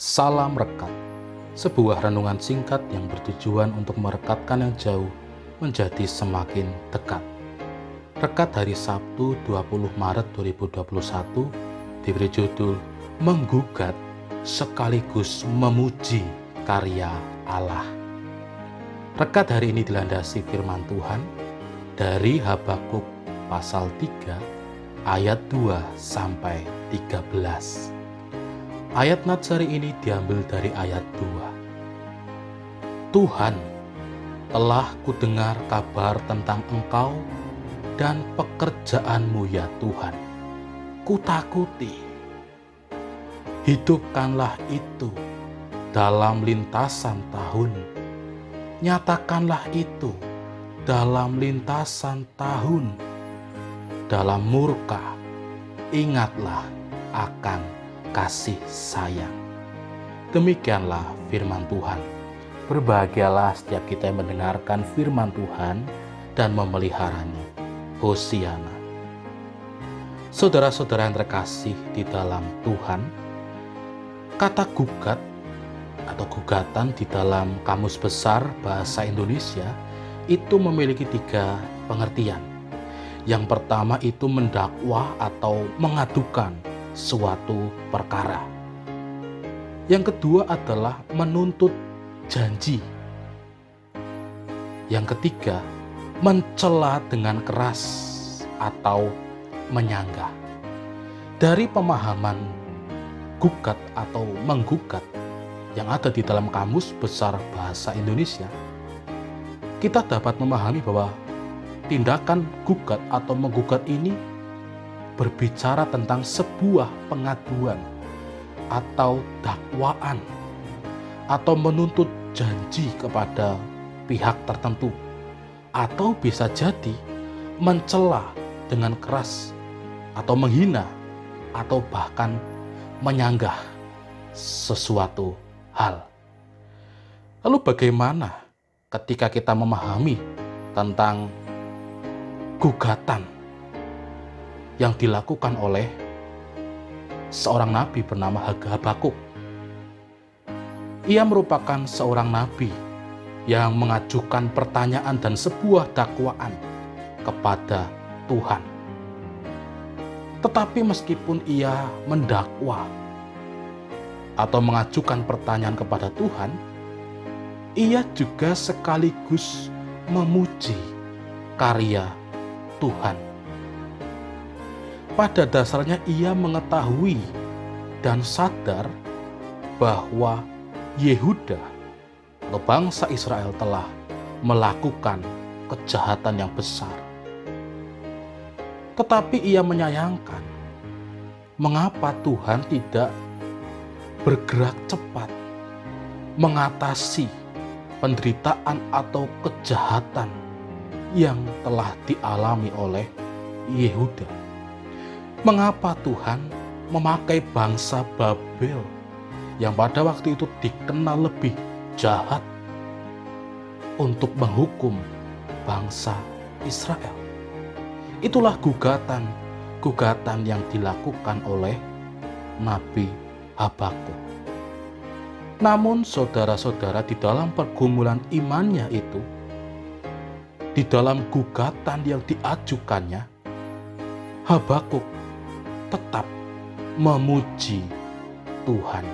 Salam Rekat, sebuah renungan singkat yang bertujuan untuk merekatkan yang jauh menjadi semakin dekat. Rekat hari Sabtu 20 Maret 2021 diberi judul Menggugat sekaligus memuji karya Allah. Rekat hari ini dilandasi firman Tuhan dari Habakuk pasal 3 ayat 2 sampai 13. Ayat Natsari ini diambil dari ayat 2. Tuhan, telah kudengar kabar tentang engkau dan pekerjaanmu ya Tuhan. Kutakuti. Hidupkanlah itu dalam lintasan tahun. Nyatakanlah itu dalam lintasan tahun. Dalam murka, ingatlah akan kasih sayang. Demikianlah firman Tuhan. Berbahagialah setiap kita yang mendengarkan firman Tuhan dan memeliharanya. Hosiana. Saudara-saudara yang terkasih di dalam Tuhan, kata gugat atau gugatan di dalam Kamus Besar Bahasa Indonesia itu memiliki tiga pengertian. Yang pertama itu mendakwa atau mengadukan suatu perkara. Yang kedua adalah menuntut janji. Yang ketiga, mencela dengan keras atau menyanggah. Dari pemahaman gugat atau menggugat yang ada di dalam kamus besar bahasa Indonesia, kita dapat memahami bahwa tindakan gugat atau menggugat ini berbicara tentang sebuah pengaduan atau dakwaan atau menuntut janji kepada pihak tertentu atau bisa jadi mencela dengan keras atau menghina atau bahkan menyanggah sesuatu hal. Lalu bagaimana ketika kita memahami tentang gugatan yang dilakukan oleh seorang nabi bernama Habakuk. Ia merupakan seorang nabi yang mengajukan pertanyaan dan sebuah dakwaan kepada Tuhan. Tetapi meskipun ia mendakwa atau mengajukan pertanyaan kepada Tuhan, ia juga sekaligus memuji karya Tuhan. Pada dasarnya, ia mengetahui dan sadar bahwa Yehuda atau bangsa Israel telah melakukan kejahatan yang besar. Tetapi ia menyayangkan mengapa Tuhan tidak bergerak cepat mengatasi penderitaan atau kejahatan yang telah dialami oleh Yehuda. Mengapa Tuhan memakai bangsa Babel yang pada waktu itu dikenal lebih jahat untuk menghukum bangsa Israel? Itulah gugatan gugatan yang dilakukan oleh Nabi Habakuk. Namun saudara-saudara di dalam pergumulan imannya itu, di dalam gugatan yang diajukannya, Habakuk tetap memuji Tuhan.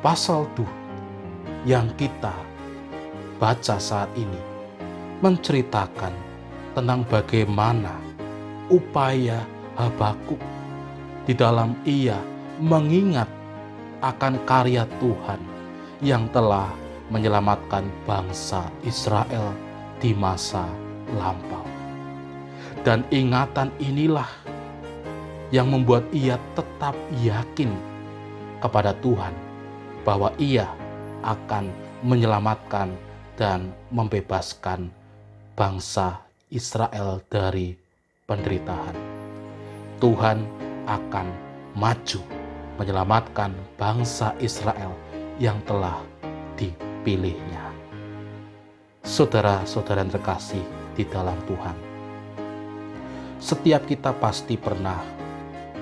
Pasal 2 yang kita baca saat ini menceritakan tentang bagaimana upaya Habakuk di dalam ia mengingat akan karya Tuhan yang telah menyelamatkan bangsa Israel di masa lampau. Dan ingatan inilah yang membuat ia tetap yakin kepada Tuhan bahwa ia akan menyelamatkan dan membebaskan bangsa Israel dari penderitaan. Tuhan akan maju menyelamatkan bangsa Israel yang telah dipilihnya. Saudara-saudara yang terkasih di dalam Tuhan, setiap kita pasti pernah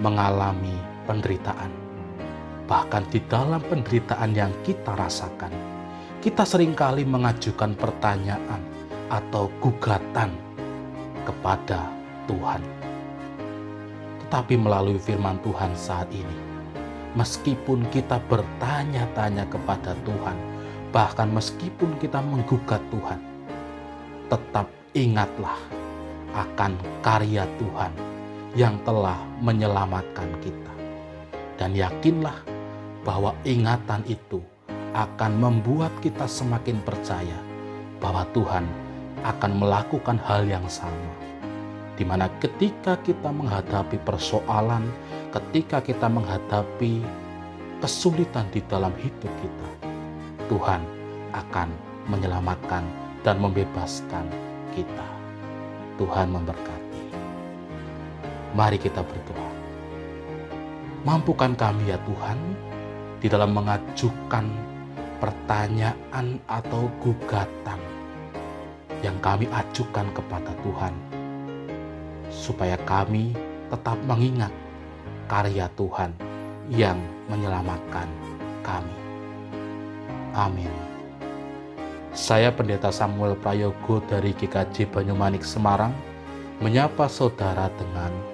mengalami penderitaan, bahkan di dalam penderitaan yang kita rasakan, kita sering kali mengajukan pertanyaan atau gugatan kepada Tuhan. Tetapi melalui firman Tuhan saat ini, meskipun kita bertanya-tanya kepada Tuhan, bahkan meskipun kita menggugat Tuhan, tetap ingatlah akan karya Tuhan yang telah menyelamatkan kita. Dan yakinlah bahwa ingatan itu akan membuat kita semakin percaya bahwa Tuhan akan melakukan hal yang sama. Di mana ketika kita menghadapi persoalan, ketika kita menghadapi kesulitan di dalam hidup kita, Tuhan akan menyelamatkan dan membebaskan kita. Tuhan memberkati. Mari kita berdoa. Mampukan kami ya Tuhan di dalam mengajukan pertanyaan atau gugatan yang kami ajukan kepada Tuhan supaya kami tetap mengingat karya Tuhan yang menyelamatkan kami. Amin. Saya Pendeta Samuel Prayogo dari GKJ Banyumanik Semarang menyapa saudara dengan